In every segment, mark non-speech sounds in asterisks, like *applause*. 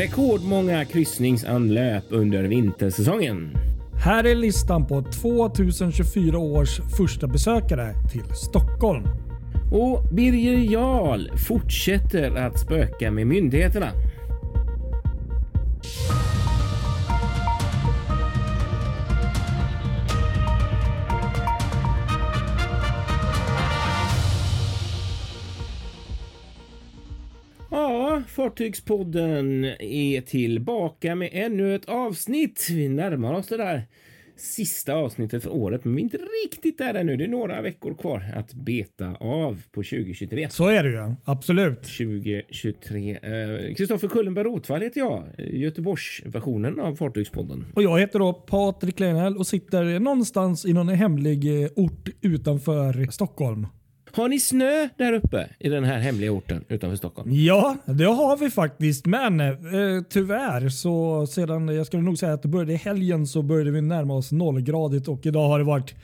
Rekordmånga kryssningsanlöp under vintersäsongen. Här är listan på 2024 års första besökare till Stockholm. Och Birger Jarl fortsätter att spöka med myndigheterna. Fartygspodden är tillbaka med ännu ett avsnitt. Vi närmar oss det där sista avsnittet för året, men vi är inte riktigt där ännu. Det är några veckor kvar att beta av på 2023. Så är det ju. Absolut. 2023. Kristoffer eh, Kullenberg Rotvall heter jag. Göteborgsversionen av Fartygspodden. Och jag heter då Patrik Lenell och sitter någonstans i någon hemlig eh, ort utanför Stockholm. Har ni snö där uppe i den här hemliga orten utanför Stockholm? Ja, det har vi faktiskt. Men eh, tyvärr så sedan, jag skulle nog säga att det började i helgen så började vi närma oss nollgradigt och idag har det varit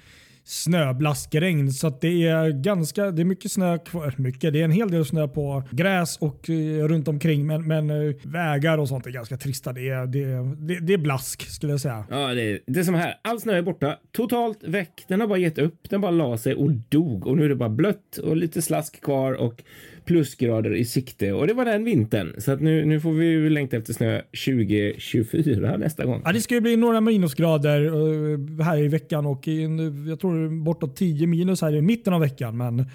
snöblaskregn. Så det är ganska, det är mycket snö kvar. Äh, mycket, det är en hel del snö på gräs och eh, runt omkring. Men, men eh, vägar och sånt är ganska trista. Det är, det, det, det är blask skulle jag säga. Ja, det är, det är som här. All snö är borta. Totalt väck. Den har bara gett upp. Den bara la sig och dog. Och nu är det bara blött och lite slask kvar och plusgrader i sikte och det var den vintern. Så att nu, nu får vi längta efter snö 2024 nästa gång. Ja, det ska ju bli några minusgrader eh, här i veckan och jag tror bortåt 10 minus här i mitten av veckan. Men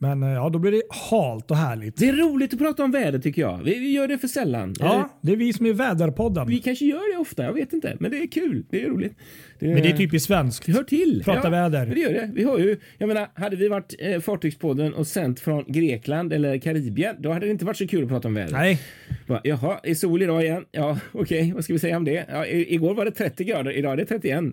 men eh, ja, då blir det halt och härligt. Det är roligt att prata om väder tycker jag. Vi, vi gör det för sällan. Ja, det är vi som är väderpodden. Vi kanske gör det ofta, jag vet inte. Men det är kul. Det är roligt. Det, men det är typiskt svenskt. Det hör till. Prata ja, väder. Det gör det. Vi har ju, jag menar, hade vi varit eh, Fartygspodden och sänt från Grekland eller Karibien, då hade det inte varit så kul att prata om väder. Nej. Bara, Jaha, är sol idag igen? Ja, okej, okay. vad ska vi säga om det? Ja, igår var det 30 grader, idag är det 31.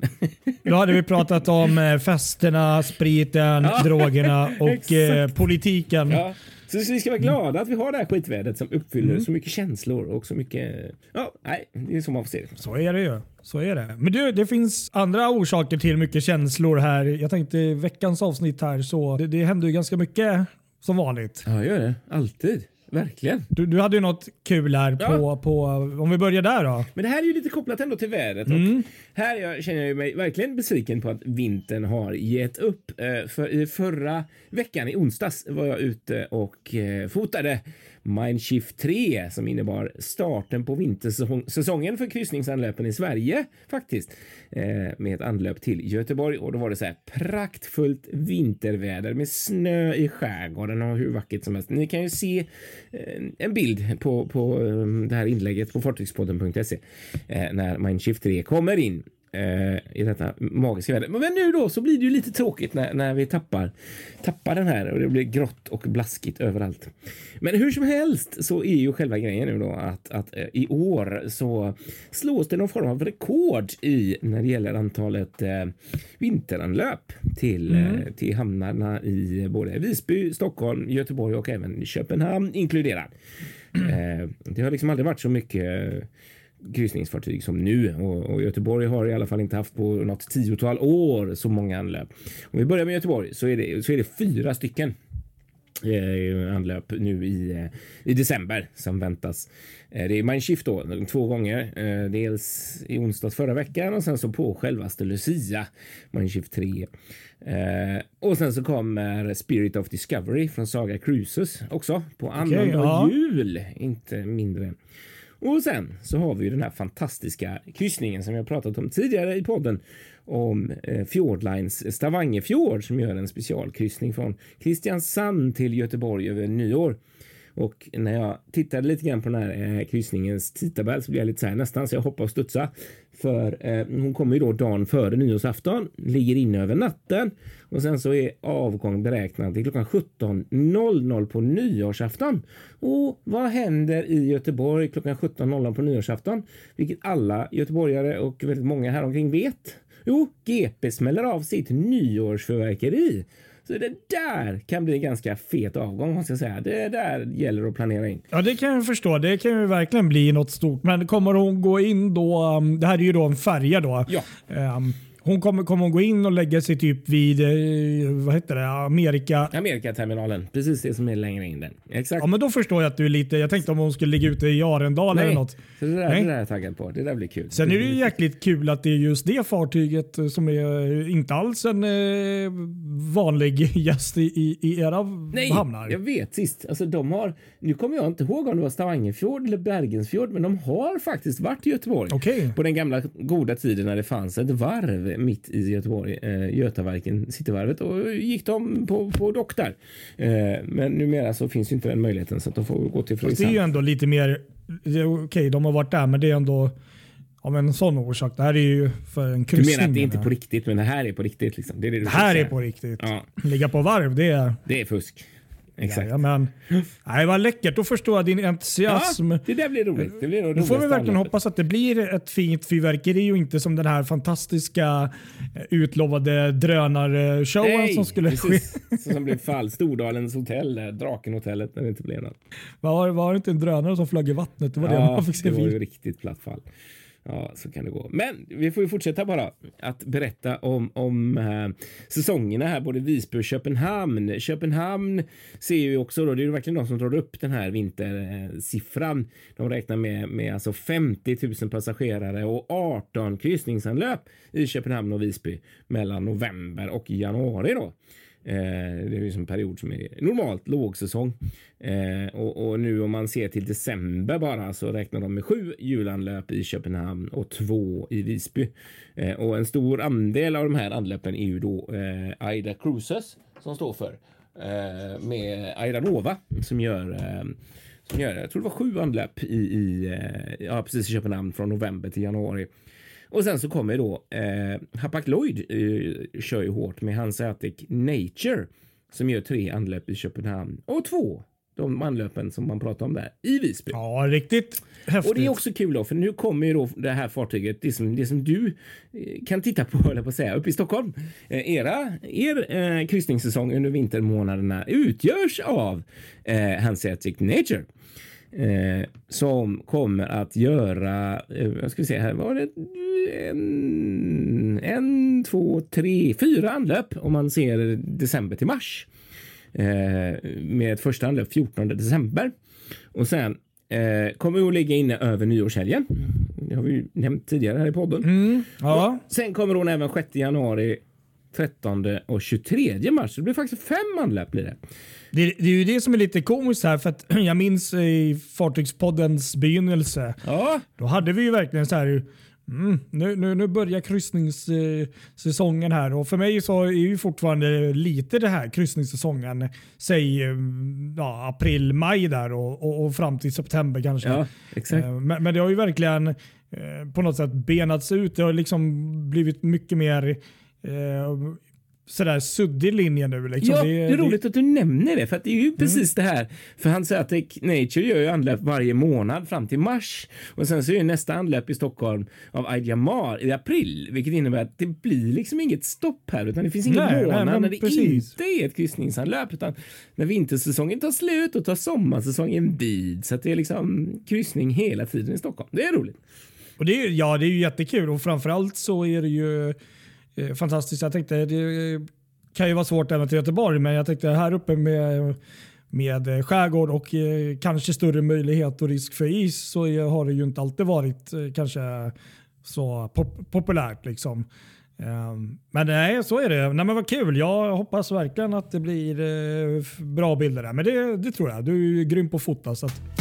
då hade vi pratat om eh, festerna, spriten, *laughs* ja. drogerna och eh, politiken. Ja. Så vi ska vara glada att vi har det här skitvädret som uppfyller mm. så mycket känslor och så mycket... Ja, nej, det är så man får se det. Så är det ju. Så är det. Men du, det finns andra orsaker till mycket känslor här. Jag tänkte veckans avsnitt här så det, det händer ju ganska mycket som vanligt. Ja, gör det. Alltid. Verkligen. Du, du hade ju något kul här på, ja. på, om vi börjar där då. Men det här är ju lite kopplat ändå till vädret. Mm. Och här jag, känner jag mig verkligen besviken på att vintern har gett upp. Eh, för i förra veckan, i onsdags, var jag ute och eh, fotade Mindshift 3 som innebar starten på vintersäsongen för kryssningsanlöpen i Sverige faktiskt. Eh, med ett anlöp till Göteborg och då var det så här praktfullt vinterväder med snö i skärgården och hur vackert som helst. Ni kan ju se eh, en bild på, på eh, det här inlägget på fartygspodden.se eh, när Mindshift 3 kommer in i detta magiska väder. Men nu då så blir det ju lite tråkigt när, när vi tappar, tappar den här och det blir grått och blaskigt överallt. Men hur som helst så är ju själva grejen nu då att, att eh, i år så slås det någon form av rekord i när det gäller antalet eh, vinteranlöp till, mm. eh, till hamnarna i både Visby, Stockholm, Göteborg och även Köpenhamn inkluderad. Mm. det har liksom aldrig varit så mycket kryssningsfartyg som nu och, och, Göteborg har i alla fall inte haft på något tiotal år så många anlöp. Om vi börjar med Göteborg så är det, så är det fyra stycken eh, anlöp nu i, eh, i december som väntas. Eh, det är Mindshift då två gånger. Eh, dels i onsdags förra veckan och sen så på självaste Lucia Mindshift 3. Eh, och sen så kommer Spirit of Discovery från Saga Cruises också på annandag okay, ja. jul, inte mindre. Och sen så har vi ju den här fantastiska kryssningen som jag pratat om tidigare i podden om eh, Fjordlines Stavangerfjord som gör en specialkryssning från Kristiansand till Göteborg över nyår. Och när jag tittade lite grann på den här eh, kryssningens tidtabell så blev jag lite så här nästan så jag hoppade och studsade. För eh, hon kommer ju då dagen före nyårsafton, ligger inne över natten och sen så är avgång beräknad till klockan 17.00 på nyårsafton. Och vad händer i Göteborg klockan 17.00 på nyårsafton? Vilket alla göteborgare och väldigt många här omkring vet. Jo, GP smäller av sitt nyårsförverkeri. Så det där kan bli en ganska fet avgång jag säga. Det där gäller att planera in. Ja, det kan jag förstå. Det kan ju verkligen bli något stort. Men kommer hon gå in då? Um, det här är ju då en färja då. Ja. Um, hon kommer, kommer hon gå in och lägga sig typ vid eh, vad heter det, Amerika? Amerikaterminalen, precis det som är längre in den. Exakt. Ja, men då förstår jag att du är lite. Jag tänkte om hon skulle ligga ute i Arendal eller något. Så det, där, Nej. det där är jag taggad på. Det där blir kul. Sen är det ju jäkligt kul att det är just det fartyget eh, som är inte alls en eh, vanlig *laughs* gäst i, i, i era Nej, hamnar. jag vet sist. Alltså, de har, nu kommer jag inte ihåg om det var Stavangerfjord eller Bergensfjord, men de har faktiskt varit i Göteborg. Okej. På den gamla goda tiden när det fanns ett varv mitt i Göteborg, eh, Götaverken, Cityvarvet, och gick de på, på dock där. Eh, men numera så finns inte den möjligheten så att de får gå till Fast det är ju Fredrikshamn. ändå lite mer, är okej de har varit där men det är ändå av en sån orsak. Det här är ju för en Du kryssning. menar att det är inte menar på riktigt, men det här är på riktigt? Liksom. Det, är det, du Det här är på riktigt. Ja, Ligga på varv det är... det är fusk. Exakt. Ja, men, nej, vad läckert. Då förstår jag din entusiasm. Ja, det där blir roligt. Det blir Då får vi verkligen hoppas att det blir ett fint fyrverkeri och inte som den här fantastiska eh, utlovade drönarshowen Nej, som skulle ske. precis. *laughs* Så som blev fall. Stordalens hotell, där, Drakenhotellet, när det inte blev något. Var, var det inte en drönare som flög i vattnet? Det var det Ja, man fick se det var ju riktigt platt fall. Ja, så kan det gå. Men vi får ju fortsätta bara att berätta om, om eh, säsongerna här, både Visby och Köpenhamn. Köpenhamn ser ju också då, det är ju verkligen de som drar upp den här vintersiffran. De räknar med, med alltså 50 000 passagerare och 18 kryssningsanlöp i Köpenhamn och Visby mellan november och januari då. Eh, det är ju en period som är normalt lågsäsong. Eh, och, och nu om man ser till december bara så räknar de med sju julanlöp i Köpenhamn och två i Visby. Eh, och en stor andel av de här anlöpen är ju då eh, Aida Cruises som står för. Eh, med Aida Nova som gör eh, som gör, jag tror det var sju anlöp i, i, eh, ja, precis i Köpenhamn från november till januari. Och sen så kommer då eh, Hapag Lloyd eh, kör ju hårt med Hanseatic Nature som gör tre anlöp i Köpenhamn och två de anlöpen som man pratar om där i Visby. Ja, riktigt häftigt. Och det är också kul då, för nu kommer ju då det här fartyget, det som, det som du eh, kan titta på, *laughs* eller på att säga, uppe i Stockholm. Eh, era, er eh, kryssningssäsong under vintermånaderna utgörs av eh, Hanseatic Nature. Eh, som kommer att göra, eh, jag ska se här, var det en, en, två, tre, fyra anlöp om man ser december till mars. Eh, med ett första anlöp 14 december. Och sen eh, kommer hon att ligga inne över nyårshelgen. Det har vi ju nämnt tidigare här i podden. Mm, ja. Sen kommer hon även 6 januari, 13 och 23 mars. Det blir faktiskt fem anlöp blir det. Det, det är ju det som är lite komiskt här för att *clears throat* jag minns i Fartygspoddens begynnelse. Ja, Då hade vi ju verkligen så här. Mm, nu, nu, nu börjar kryssningssäsongen här och för mig så är ju fortfarande lite det här kryssningssäsongen. Säg eh, ja, april, maj där och, och, och fram till september kanske. ja. Eh, Men, men det har ju verkligen eh, på något sätt benats ut. Det har liksom blivit mycket mer eh, sådär suddig linje nu. Liksom. Ja, det är roligt att du nämner det, för att det är ju precis det här. För han säger att Nature gör ju anlöp varje månad fram till mars och sen så är ju nästa anlöp i Stockholm av Aid Jamar i april, vilket innebär att det blir liksom inget stopp här, utan det finns ingen Nej, nej, månad men när det precis. inte är ett kryssningsanlöp, utan när vintersäsongen tar slut och tar sommarsäsongen vid, så att det är liksom kryssning hela tiden i Stockholm. Det är roligt. Och det är, ja, det är ju jättekul och framförallt så är det ju Eh, fantastiskt. Jag tänkte det eh, kan ju vara svårt även till Göteborg, men jag tänkte här uppe med med eh, skärgård och kanske större möjlighet och risk för is så har det ju inte alltid varit kanske så pop populärt. Liksom. Ehm, men nej, så är det. Nej, men vad kul. Jag hoppas verkligen att det blir bra bilder där. Men det, det tror jag. Du är ju grym på att fota. Så att,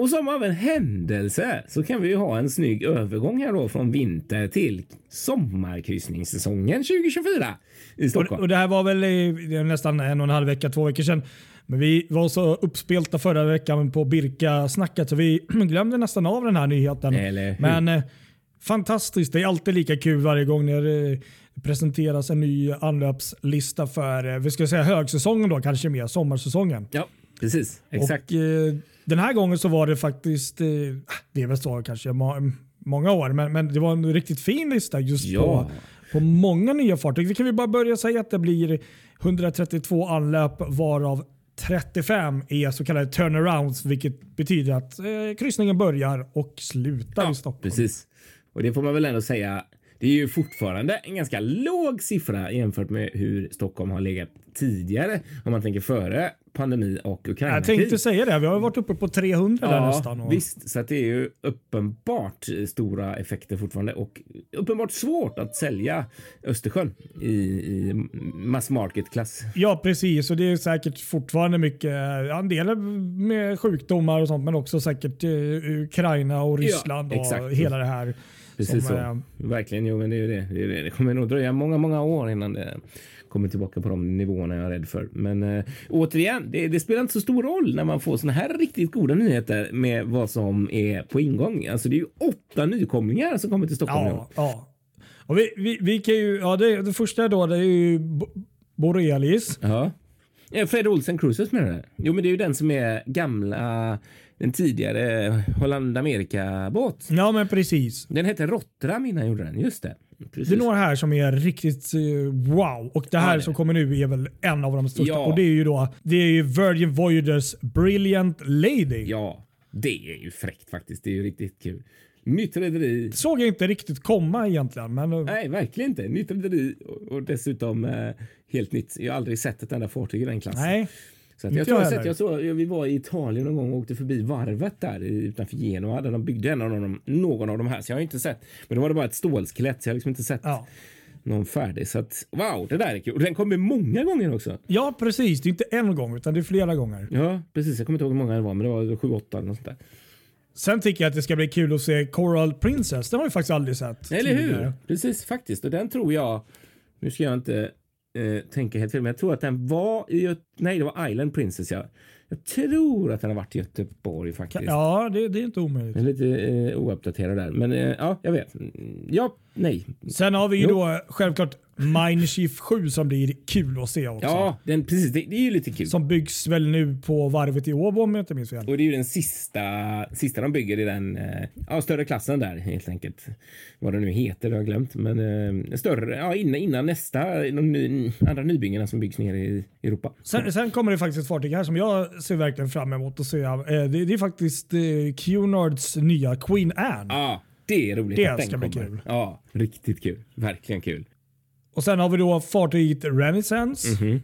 Och som av en händelse så kan vi ju ha en snygg övergång här då från vinter till sommarkryssningssäsongen 2024 i och, Stockholm. och det här var väl i, nästan en och en halv vecka, två veckor sedan. Men vi var så uppspelta förra veckan på Birka-snacket så vi *clears throat* glömde nästan av den här nyheten. Men eh, fantastiskt. Det är alltid lika kul varje gång när det presenteras en ny anlöpslista för, eh, vi ska säga högsäsongen då, kanske mer sommarsäsongen. Ja, precis. Exakt. Och, eh, den här gången så var det faktiskt, eh, det är väl så kanske må, många år, men, men det var en riktigt fin lista just Ja. på, på många nya fartyg. Vi kan väl bara börja säga att det blir 132 anlöp varav 35 är så kallade turnarounds vilket betyder att eh, kryssningen börjar och slutar Ja, i Stockholm. Precis. Och det får man väl ändå säga. Det är ju fortfarande en ganska låg siffra jämfört med hur Stockholm har legat tidigare om man tänker före pandemi och Ukraina. Jag tänkte säga det, vi har varit uppe på 300 där nästan. Och Visst, så att det är ju uppenbart stora effekter fortfarande och uppenbart svårt att sälja Östersjön i, i mass market-klass. Ja precis och det är säkert fortfarande mycket, ja, en del med sjukdomar och sånt men också säkert eh, Ukraina och Ryssland och exakt. hela det här. Precis så. eh, Verkligen, jo, men det är ju det. Det, är det. det kommer nog dröja många, många år innan det kommer tillbaka på de nivåerna jag är rädd för. Men äh, återigen, det, det, spelar inte så stor roll när man får såna här riktigt goda nyheter med vad som är på ingång. Alltså det är ju åtta nykomlingar som kommer till Stockholm nu. Ja, ja. Och vi, vi, vi kan ju, ja, det, det första då det är ju Bo- Borealis. Ja. Ja, Fred Olsen Cruises menar du? Jo, men det är ju den som är gamla, den tidigare Holland-Amerika-båt. Ja men precis. Den hette Rotterdam innan gjorde den, just det. Precis. Det är några här som är riktigt eh, wow och det här Ja, som kommer nu är väl en av de största Ja. och det är ju då det är ju Virgin Voyagers Brilliant Lady. Ja, det är ju fräckt faktiskt. Det är ju riktigt kul. Nytt rederi. Såg jag inte riktigt komma egentligen men eh, Nej, verkligen inte. Nytt rederi och, och dessutom eh, helt nytt. Jag har aldrig sett ett enda fartyg i den klassen. nej. Så att jag tror jag sett, jag såg, vi var i Italien någon gång och åkte förbi varvet där utanför Genua där de byggde en av dem, någon av de här. Så jag har inte sett. Men då var det bara ett stålskelett så jag har liksom inte sett Ja. någon färdig. Så att wow, det där är kul. Och den kommer många gånger också. ja precis, det är inte en gång utan det är flera gånger. Ja, precis. Jag kommer inte ihåg hur många det var, men det var sju, åtta eller något sånt där. Sen tycker jag att det ska bli kul att se Coral Princess. Den har vi faktiskt aldrig sett. Eller hur? tidigare. Precis, faktiskt. Och den tror jag, nu ska jag inte eh, tänka helt fel, men jag tror att den var i, nej det var Island Princess ja. Jag tror att den har varit i Göteborg faktiskt. Ja, det, det är inte omöjligt. Jag är lite eh, ouppdaterad där, men eh, ja, jag vet. Mm, Ja, nej. Sen har vi ju Jo. då självklart Mindshift 7 som blir kul att se också. Ja, den, precis. Det, det är ju lite kul. Som byggs väl nu på varvet i Åbo om jag inte minns fel. Och det är ju den sista, sista de bygger i den eh, ja, större klassen där helt enkelt. Vad det nu heter, det har jag glömt. Men eh, större, ja, innan, innan nästa, de ny, andra nybyggena som byggs ner i Europa. Sen, sen kommer det faktiskt ett fartyg här som jag ser verkligen fram emot att se. Eh, Det, det är faktiskt eh, Cunards nya Queen Anne. Ja, det är roligt. Det att den ska bli kul. Ja, riktigt kul. Verkligen kul. Och sen har vi då fartyget Renaissance. Mhm.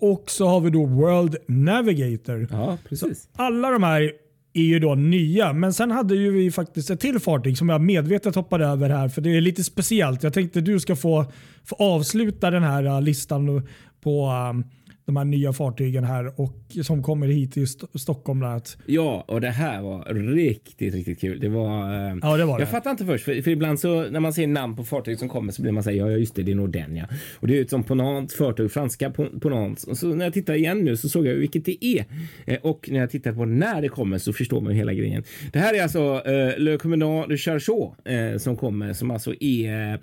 Och så har vi då World Navigator. Ja, precis. Alla de här är ju då nya, men sen hade ju vi faktiskt ett till fartyg som jag medvetet hoppade över här för det är lite speciellt. Jag tänkte du ska få, få avsluta den här uh, listan på um, de här nya fartygen här och som kommer hit till St- Stockholm. Bland annat. Ja, och det här var riktigt, riktigt kul. Det var... eh, Ja, det var det. Jag fattar inte först, för, för ibland så när man ser namn på fartyg som kommer så blir man säga ja, just det, det är nog den ja. Och det är ett sånt ponant fartyg, franska pon- ponant. Och så när jag tittar igen nu så såg jag vilket det är. Eh, och när jag tittar på när det kommer så förstår man ju hela grejen. Det här är alltså eh, Le Commandant de Charchot eh, som kommer, som alltså är eh,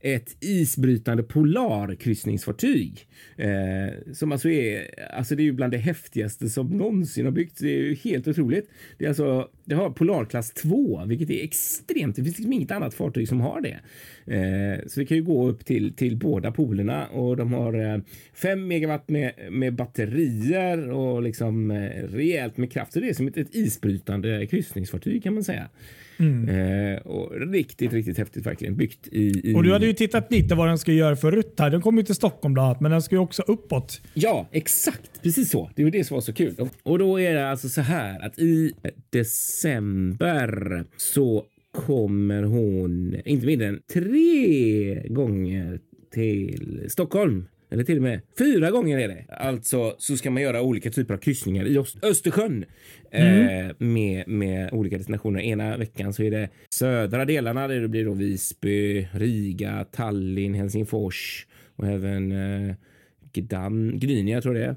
ett isbrytande polarkryssningsfartyg. Eh, som alltså är, alltså det är ju bland det häftigaste som någonsin har byggts. Det är ju helt otroligt. Det är alltså, det har polarklass 2, vilket är extremt. Det finns liksom inget annat fartyg som har det. Eh, så det kan ju gå upp till, till båda polerna och de har eh, 5 megawatt med, med batterier och liksom eh, rejält med kraft. Så det är som ett, ett isbrytande kryssningsfartyg kan man säga. Eh, och riktigt, riktigt häftigt verkligen. Byggt i... i... Och du hade ju tittat lite vad den ska göra för rutt här. Den kommer ju till Stockholm bland annat, men den ska ju också uppåt. Ja, exakt. Precis så. Det var det som var så kul. Och då är det alltså så här att i december så kommer hon inte mindre än tre gånger till Stockholm. Eller till och med fyra gånger är det. Alltså så ska man göra olika typer av kryssningar i Öst- Östersjön eh, med, med olika destinationer. Ena veckan så är det södra delarna där det blir då Visby, Riga, Tallinn, Helsingfors och även eh, Gdan, Gdynia tror jag det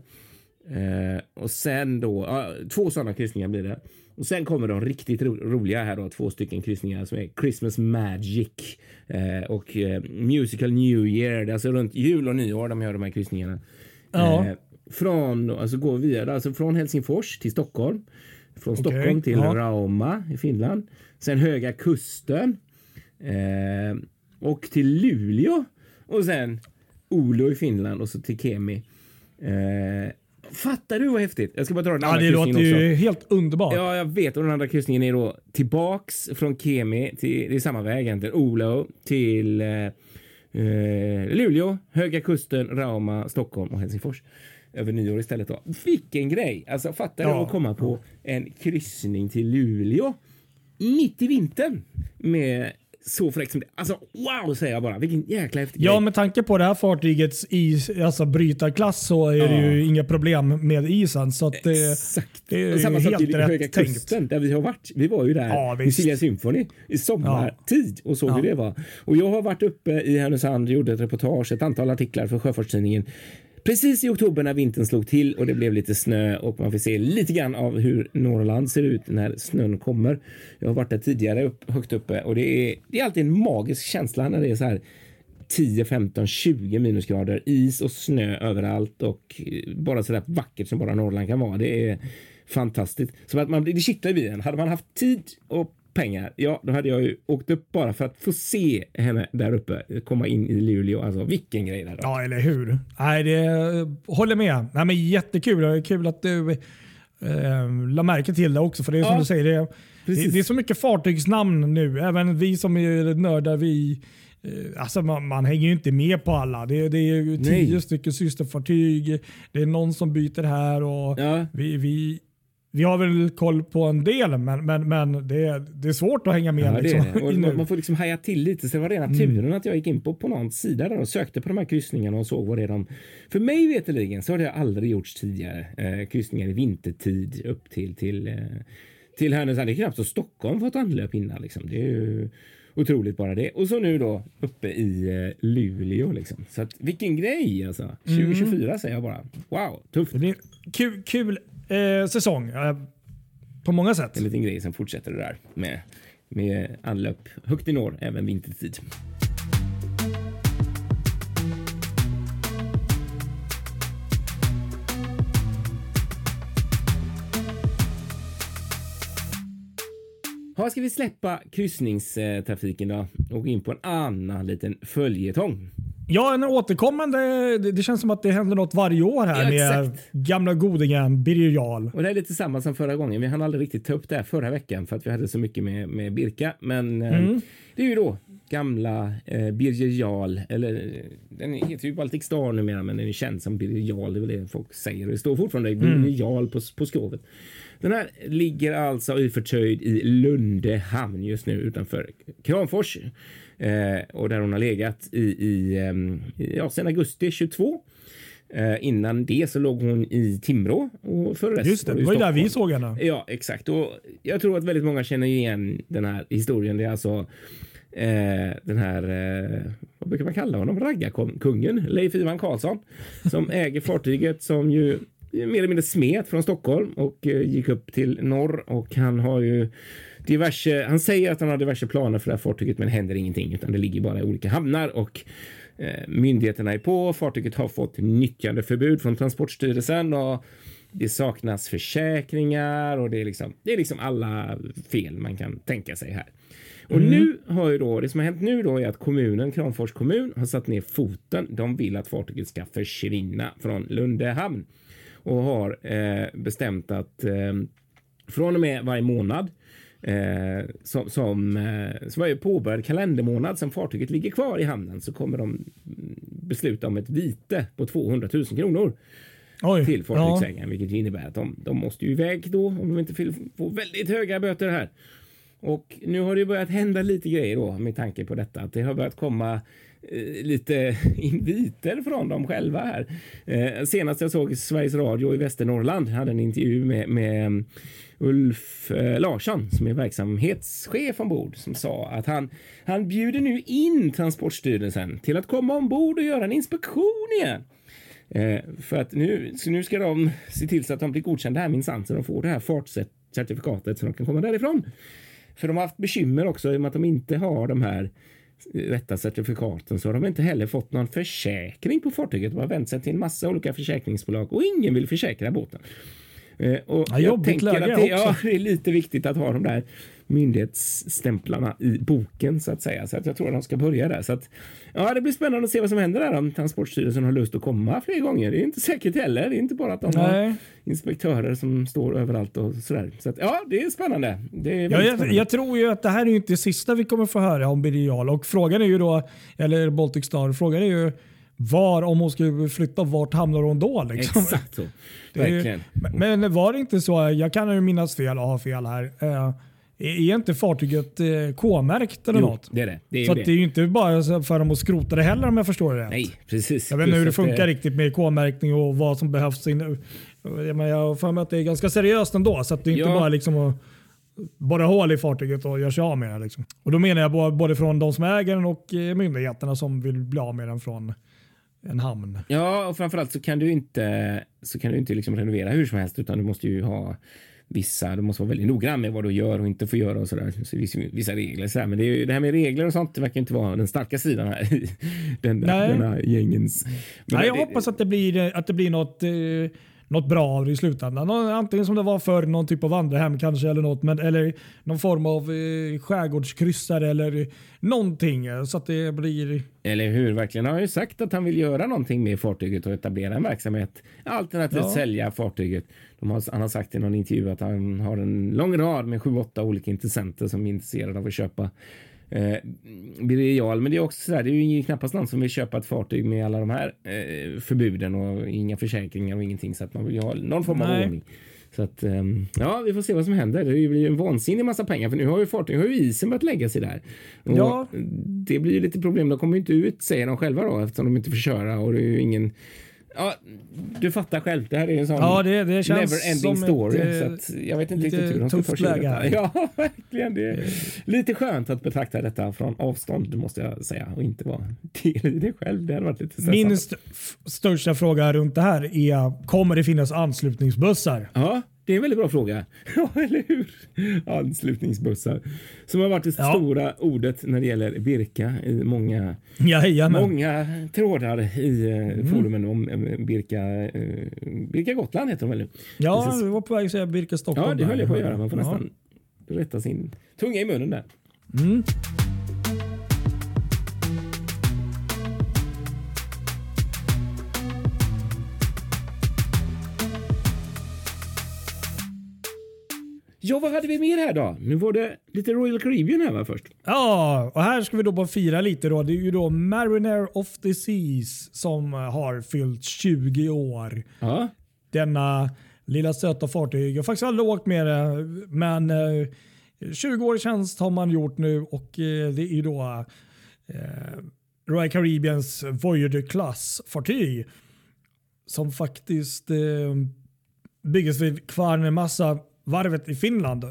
är. Eh, och sen då, ja, två sådana kryssningar blir det. Och sen kommer de riktigt ro roliga här då, två stycken kryssningar som är Christmas Magic eh, och eh, Musical New Year. Det är alltså runt jul och nyår de gör de här kryssningarna. Ja. Eh, från, alltså går via, alltså från Helsingfors till Stockholm. Från Okej, Stockholm till ja. Rauma i Finland. Sen Höga Kusten. Eh, och till Luleå och sen Olo i Finland och så till Kemi. Eh, fattar du vad häftigt? Jag ska bara dra den Ja, andra det låter kryssningen också. ju helt underbart. Ja, jag vet. Och den andra kryssningen är då tillbaks från Kemi till, det är samma väg egentligen, Olo till eh, eh, Luleå, Höga Kusten, Rauma, Stockholm och Helsingfors. Över nyår istället då. Vilken grej! Alltså fattar du Ja. att komma på en kryssning till Luleå mitt i vintern med så fräckt som det. Alltså wow säger jag bara. Vilken jäkla häftig Ja, grej. med tanke på det här fartygets is, alltså brytarklass så är det Ja. ju inga problem med isen. Så att det, Exakt. det är Och samma sak helt i rätt Höga tänkt. Kusten där vi har varit. Vi var ju där Ja, i visst. Silja Symphony i sommartid och såg Ja. hur det var. Och jag har varit uppe i Härnösand, gjorde ett reportage, ett antal artiklar för Sjöfartstidningen precis i oktober när vintern slog till och det blev lite snö och man får se lite grann av hur Norrland ser ut när snön kommer. Jag har varit där tidigare upp, högt uppe och det är, det är alltid en magisk känsla när det är så här 10, 15, 20 minusgrader, is och snö överallt och eh, bara så där vackert som bara Norrland kan vara. Det är fantastiskt. Så att man, det kittlar i en. Hade man haft tid och pengar, ja, då hade jag ju åkt upp bara för att få se henne där uppe komma in i Luleå. Alltså vilken grej det hade. Ja, eller hur? Nej, det håller med. Nej, men jättekul. Kul att du eh, la märke till det också. För det är som Ja, du säger, det, det är så mycket fartygsnamn nu. Även vi som är nördar, vi eh, Alltså man, man hänger ju inte med på alla. Det, det är ju tio Nej. stycken systerfartyg. Det är någon som byter här och Ja. vi, vi, vi har väl koll på en del men, men, men det, är, det är svårt att hänga med. Ja, det liksom, det. Nu. man, man får liksom haja till lite. Så det var rena turen att jag gick in på, på någon sida där och sökte på de här kryssningarna och såg vad det är de... För mig veterligen så har det aldrig gjorts tidigare. Eh, kryssningar i vintertid upp till, till, eh, till Härnösand. Det är knappt så Stockholm fått anlöp innan. Liksom. Det är ju otroligt bara det. Och så nu då uppe i eh, Luleå. Liksom. Så att, vilken grej alltså. 2024 säger jag bara. Wow, tufft. Det är kul, kul eh, säsong på många sätt. En liten grej som fortsätter det där med, med anlöp högt i norr även vintertid. Ja, ska vi släppa kryssningstrafiken då och gå in på en annan liten följetong? Ja, en återkommande. Det, det känns som att det händer något varje år här Ja, med gamla godingen Birger Jarl. Och det är lite samma som förra gången. Vi hann aldrig riktigt ta upp det här förra veckan för att vi hade så mycket med, med Birka. Men eh, det är ju då gamla eh, Birger Jarl, eller eh, den heter ju Baltic Star numera, men den är känd som Birger Jarl. Det är väl det folk säger. Det står fortfarande Birger Jarl på, på skrovet. Den här ligger alltså i förtöjd i Lunde hamn just nu utanför Kramfors. Eh, och där hon har legat i, i, i ja, sedan augusti 22. Eh, innan det så låg hon i Timrå och för resten Just det, det var ju där vi såg henne. Ja, exakt. Och jag tror att väldigt många känner igen den här historien. Det är alltså eh, den här, eh, vad brukar man kalla honom, raggarkungen Leif Ivan Karlsson som *laughs* äger fartyget som ju mer eller mindre smet från Stockholm och eh, gick upp till norr. Och han har ju diverse, han säger att han har diverse planer för det här fartyget men det händer ingenting utan det ligger bara i olika hamnar. Och eh, myndigheterna är på. Fartyget har fått nyttjandeförbud från Transportstyrelsen och det saknas försäkringar och det är liksom, det är liksom alla fel man kan tänka sig här. Och nu har ju då, det som har hänt nu då är att kommunen, Kramfors kommun, har satt ner foten. De vill att fartyget ska försvinna från Lunde hamn och har eh, bestämt att eh, från och med varje månad eh, som, som, eh, som varje påbörjad kalendermånad som fartyget ligger kvar i hamnen så kommer de mm, besluta om ett vite på 200 000 kronor Oj. till ja. fartygsägaren, vilket ju innebär att de, de måste ju iväg då om de inte vill få väldigt höga böter här. Och nu har det börjat hända lite grejer då med tanke på detta, att det har börjat komma eh, lite *laughs* inviter från dem själva här. Eh, senast jag såg Sveriges Radio i Västernorrland hade en intervju med, med mm, Ulf eh, Larsson som är verksamhetschef ombord som sa att han, han bjuder nu in Transportstyrelsen till att komma ombord och göra en inspektion igen. Eh, för att nu, nu ska de se till så att de blir godkända här minsann så de får det här fartcertifikatet så de kan komma därifrån. För de har haft bekymmer också i och med att de inte har de här rätta certifikaten så har de inte heller fått någon försäkring på fartyget. De har vänt sig till en massa olika försäkringsbolag och ingen vill försäkra båten. Eh, och Ja, jag tänker att det, ja, det är lite viktigt att ha de där myndighetsstämplarna i boken så att säga. Så att jag tror att de ska börja där. Så att, ja, det blir spännande att se vad som händer där om Transportstyrelsen har lust att komma fler gånger. Det är inte säkert heller. Det är inte bara att de Nej. har inspektörer som står överallt och sådär. Så att, ja, det är spännande. Det är ja, jag, spännande. jag, tror ju att det här är inte det sista vi kommer få höra om Birger och frågan är ju då, eller Baltic Star, frågan är ju var, om hon skulle flytta, vart hamnar hon då? Liksom? Exakt så. Verkligen. men var det inte så, jag kan ju minnas fel och ha fel här. Uh, är inte fartyget eh, K-märkt eller jo, något? det är det. det är så det. det är ju inte bara för dem att skrota det heller om jag förstår det rätt. Nej, precis. Jag vet inte hur det funkar det... riktigt med K-märkning och vad som behövs. In... Jag har för mig att det är ganska seriöst ändå. Så att det är inte ja. bara liksom att borra hål i fartyget och göra sig av med det. Liksom. Och då menar jag både från de som äger den och eh, myndigheterna som vill bli av med den från en hamn. Ja, och framförallt så kan du inte, så kan du inte liksom renovera hur som helst utan du måste ju ha vissa, du måste vara väldigt noggrann med vad du gör och inte får göra och sådär. Så vissa, vissa regler så här. Men det, är, det här med regler och sånt det verkar inte vara den starka sidan här i den, den här gängens. Men Nej, jag det, hoppas att det blir, att det blir något eh, något bra av det i slutändan. Antingen som det var för någon typ av vandrarhem kanske eller något, men, eller någon form av eh, skärgårdskryssare eller någonting så att det blir. Eller hur? Verkligen. Han har ju sagt att han vill göra någonting med fartyget och etablera en verksamhet alternativt ja. sälja fartyget. De har, han har sagt i någon intervju att han har en lång rad med sju, åtta olika intressenter som är intresserade av att köpa eh, Birger Men det är också så där, det är ju knappast någon som vill köpa ett fartyg med alla de här eh, förbuden och inga försäkringar och ingenting så att man vill ha någon form av Nej. ordning. Så att, um, ja, vi får se vad som händer. Det blir ju en vansinnig massa pengar för nu har ju fartyg, har ju isen börjat lägga sig där. Och ja. Det blir ju lite problem. De kommer ju inte ut, säger de själva då, eftersom de inte får köra och det är ju ingen Ja, du fattar själv. Det här är en sån ja, det, det känns never ending story. Ett, så jag vet inte riktigt hur de ska detta. Ja, *laughs* verkligen. Det är lite skönt att betrakta detta från avstånd, måste jag säga, och inte vara *laughs* del i det själv. Det hade varit lite Min st största fråga runt det här är, kommer det finnas anslutningsbussar? Ja. Det är en väldigt bra fråga. *laughs* Ja, eller hur? Anslutningsbussar. Som har varit det ja. stora ordet när det gäller Birka i många, många trådar i eh, mm. forumen om eh, Birka, eh, Birka Gotland heter de väl nu? Ja, Precis. vi var på väg att säga Birka Stockholm. Ja, det höll jag på att göra. Man får nästan rätta sin tunga i munnen där. Mm. Ja, vad hade vi mer här då? Nu var det lite Royal Caribbean här va först. Ja, och här ska vi då bara fira lite då. Det är ju då Mariner of the Seas som har fyllt 20 år. Ja. Denna lilla söta fartyg. Jag har faktiskt aldrig åkt med det, men eh, 20 år i tjänst har man gjort nu och eh, det är då eh, Royal Caribbeans Voyager Class fartyg som faktiskt eh, byggdes vid Kvarnemassa varvet i Finland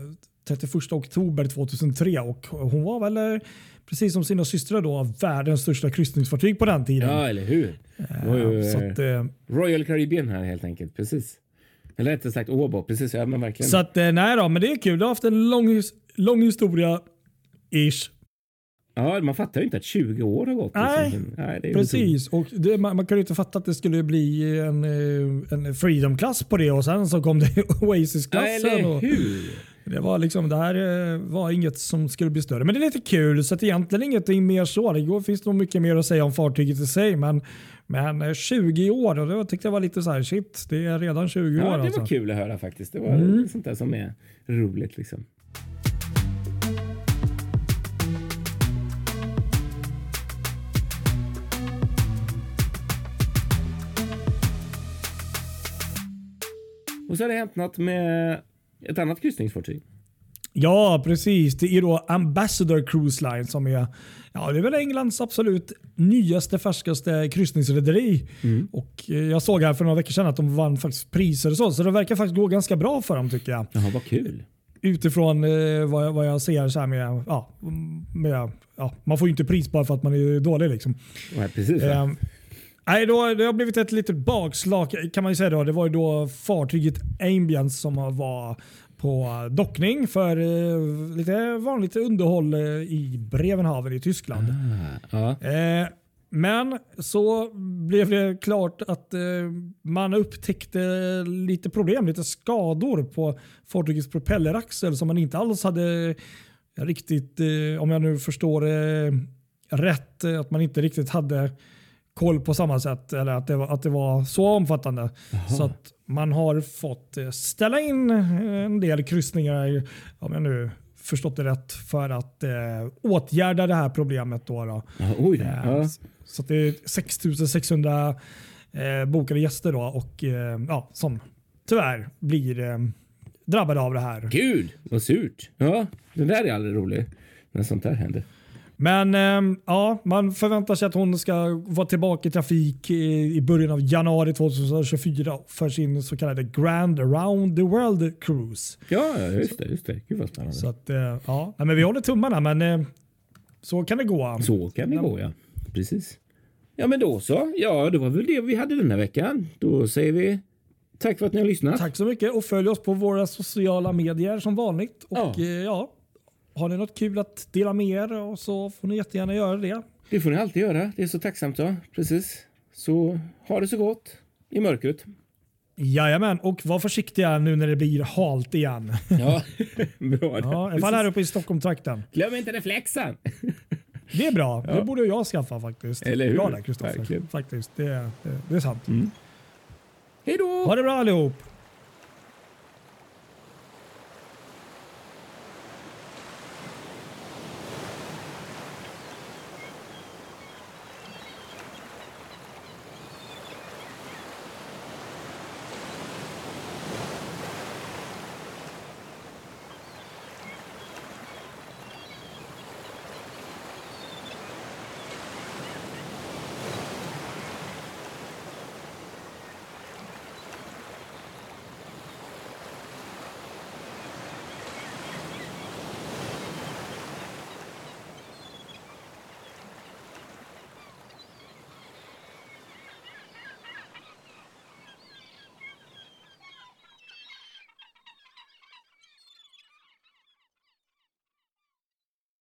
31 oktober 2003 och hon var väl eh, precis som sina systrar då världens största kryssningsfartyg på den tiden. Ja, eller hur? Ju, så att, eh, Royal Caribbean här helt enkelt. Precis. Eller rättare sagt Åbo. Precis, ja, men verkligen. Så att, eh, nej då, men det är kul. Du har haft en lång, lång historia. Ish. Ja, man fattar ju inte att 20 år har gått. Nej, liksom. Nej precis. Och det, man, man kan ju inte fatta att det skulle bli en, eh, en freedom-klass på det och sen så kom det *laughs* Oasis-klassen. Det var liksom, det här eh, var inget som skulle bli större. Men det är lite kul, så att egentligen ingenting mer så. Det finns nog mycket mer att säga om fartyget i sig. Men, men 20 eh, år, och då tyckte jag var lite så här, shit, det är redan 20 ja, år. Ja, det alltså. var kul att höra faktiskt. Det var mm. sånt där som är roligt. liksom. Och så har det hänt något med ett annat kryssningsfartyg. Ja, precis. Det är då Ambassador Cruise Line som är, ja, det är väl Englands absolut nyaste, färskaste kryssningsrederi. Mm. Och eh, jag såg här för några veckor sedan att de vann faktiskt priser och så, så det verkar faktiskt gå ganska bra för dem tycker jag. Jaha, vad kul. Utifrån eh, vad, jag, vad jag ser så här med, ja, med, ja, man får ju inte pris bara för att man är dålig. Liksom. Ja, precis. Eh, Nej, då, det har blivit ett litet bakslag kan man ju säga. Då. Det var ju då fartyget Ambience som var på dockning för eh, lite vanligt underhåll eh, i Brevenhaven i Tyskland. Ah, ja. eh, men så blev det klart att eh, man upptäckte lite problem, lite skador på fartygets propelleraxel som man inte alls hade riktigt, eh, om jag nu förstår det rätt, eh, att man inte riktigt hade koll på samma sätt. Eller att det var, att det var så omfattande. Så att man har fått eh, ställa in eh, en del kryssningar, om jag nu förstått det rätt, för att eh, åtgärda det här problemet. Då, då. Ja, oj. Eh, Ja. Så det är 6600 eh, bokade gäster då, och, eh, ja, som tyvärr blir eh, drabbade av det här. Gud, vad surt. Ja, det där är aldrig roligt när sånt där händer. Men eh, ja, man förväntar sig att hon ska vara tillbaka i trafik i, början av januari 2024 för sin så kallade Grand Around the World Cruise. Ja, just det. Just det. Gud vad spännande. Så att, eh, ja, men vi håller tummarna men eh, så kan det gå. Så kan det gå, ja. Precis. Ja, men då så. Ja, det var väl det vi hade den här veckan. Då säger vi tack för att ni har lyssnat. Tack så mycket och följ oss på våra sociala medier som vanligt. Och Ja. ja. Ja, har ni något kul att dela med er och så får ni jättegärna göra det. Det får ni alltid göra. Det är så tacksamt. Ja. Precis. Så ha det så gott i mörkret. Jajamän, och var försiktiga nu när det blir halt igen. Ja, *laughs* bra. Ja, I fall här uppe i Stockholmtrakten. Glöm inte reflexen. *laughs* Det är bra. Det borde jag skaffa faktiskt. Eller hur? Bra där Kristoffer. Faktiskt, det, det, det är sant. Hej då! Ha det bra allihop.